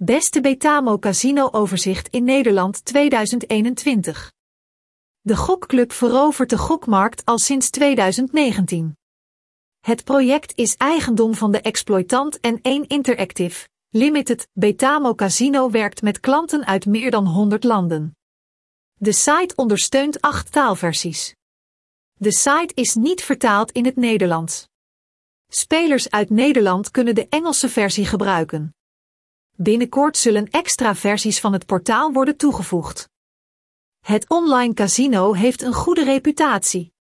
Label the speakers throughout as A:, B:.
A: Beste Betamo Casino Overzicht in Nederland 2021. De gokclub verovert de gokmarkt al sinds 2019. Het project is eigendom van de exploitant en 1 Interactive Limited. Betamo Casino werkt met klanten uit meer dan 100 landen. De site ondersteunt acht taalversies. De site is niet vertaald in het Nederlands. Spelers uit Nederland kunnen de Engelse versie gebruiken. Binnenkort zullen extra versies van het portaal worden toegevoegd. Het online casino heeft een goede reputatie.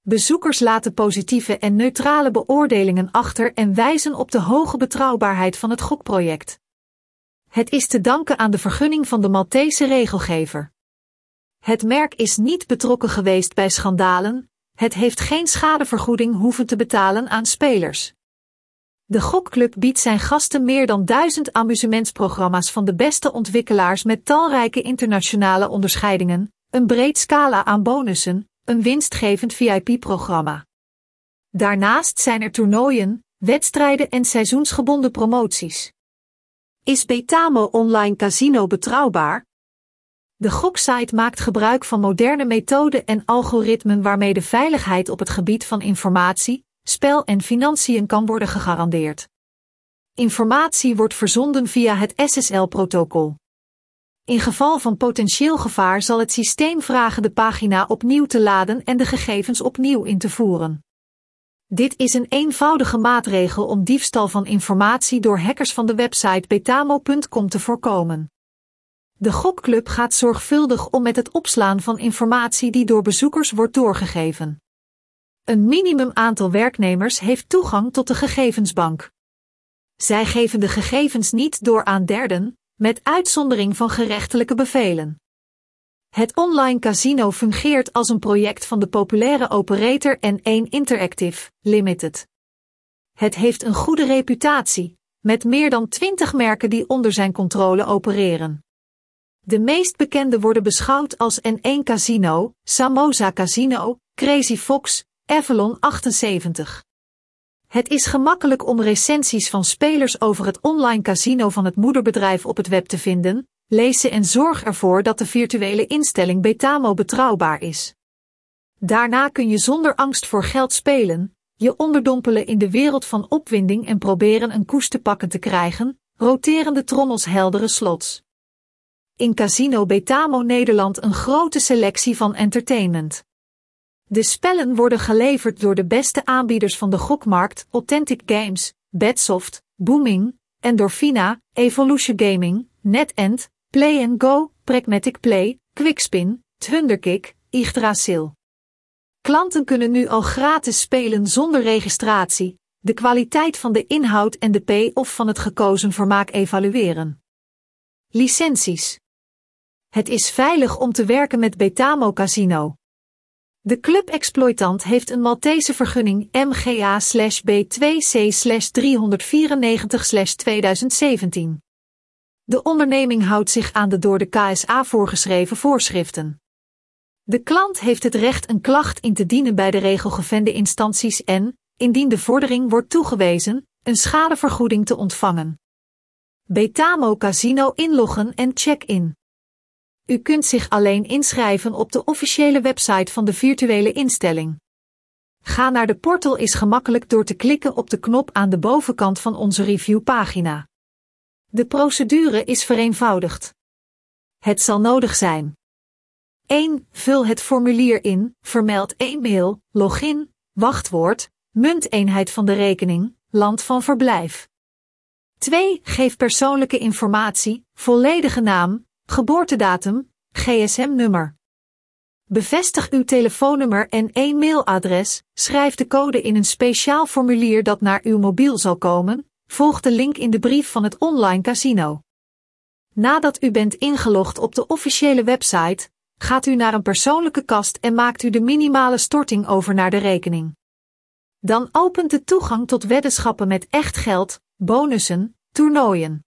A: Bezoekers laten positieve en neutrale beoordelingen achter en wijzen op de hoge betrouwbaarheid van het gokproject. Het is te danken aan de vergunning van de Maltese regelgever. Het merk is niet betrokken geweest bij schandalen, het heeft geen schadevergoeding hoeven te betalen aan spelers. De Gokclub biedt zijn gasten meer dan duizend amusementsprogramma's van de beste ontwikkelaars met talrijke internationale onderscheidingen, een breed scala aan bonussen, een winstgevend VIP-programma. Daarnaast zijn er toernooien, wedstrijden en seizoensgebonden promoties. Is Betamo Online Casino betrouwbaar? De goksite maakt gebruik van moderne methoden en algoritmen waarmee de veiligheid op het gebied van informatie, spel en financiën kan worden gegarandeerd. Informatie wordt verzonden via het SSL-protocol. In geval van potentieel gevaar zal het systeem vragen de pagina opnieuw te laden en de gegevens opnieuw in te voeren. Dit is een eenvoudige maatregel om diefstal van informatie door hackers van de website betamo.com te voorkomen. De gokclub gaat zorgvuldig om met het opslaan van informatie die door bezoekers wordt doorgegeven. Een minimum aantal werknemers heeft toegang tot de gegevensbank. Zij geven de gegevens niet door aan derden, met uitzondering van gerechtelijke bevelen. Het online casino fungeert als een project van de populaire operator N1 Interactive Limited. Het heeft een goede reputatie, met meer dan 20 merken die onder zijn controle opereren. De meest bekende worden beschouwd als N1 Casino, Samosa Casino, Crazy Fox, Avalon 78. Het is gemakkelijk om recensies van spelers over het online casino van het moederbedrijf op het web te vinden. Lees ze en zorg ervoor dat de virtuele instelling Betamo betrouwbaar is. Daarna kun je zonder angst voor geld spelen, je onderdompelen in de wereld van opwinding en proberen een koers te pakken te krijgen, roterende trommels heldere slots. In Casino Betamo Nederland een grote selectie van entertainment. De spellen worden geleverd door de beste aanbieders van de gokmarkt, Authentic Games, Bedsoft, Booming, Endorphina, Evolution Gaming, NetEnt, Play Go, Pragmatic Play, Quickspin, Thunderkick, Yggdrasil. Klanten kunnen nu al gratis spelen zonder registratie, de kwaliteit van de inhoud en de pay-off van het gekozen vermaak evalueren. Licenties. Het is veilig om te werken met Betamo Casino. De club-exploitant heeft een Maltese vergunning MGA-B2C-394-2017. De onderneming houdt zich aan de door de KSA voorgeschreven voorschriften. De klant heeft het recht een klacht in te dienen bij de regelgevende instanties en, indien de vordering wordt toegewezen, een schadevergoeding te ontvangen. Betamo Casino inloggen en check-in. U kunt zich alleen inschrijven op de officiële website van de virtuele instelling. Ga naar de portal is gemakkelijk door te klikken op de knop aan de bovenkant van onze reviewpagina. De procedure is vereenvoudigd. Het zal nodig zijn. 1. Vul het formulier in, vermeld e-mail, login, wachtwoord, munteenheid van de rekening, land van verblijf. 2. Geef persoonlijke informatie, volledige naam, geboortedatum, gsm-nummer. Bevestig uw telefoonnummer en e-mailadres, schrijf de code in een speciaal formulier dat naar uw mobiel zal komen, volg de link in de brief van het online casino. Nadat u bent ingelogd op de officiële website, gaat u naar een persoonlijke kast en maakt u de minimale storting over naar de rekening. Dan opent de toegang tot weddenschappen met echt geld, bonussen, toernooien.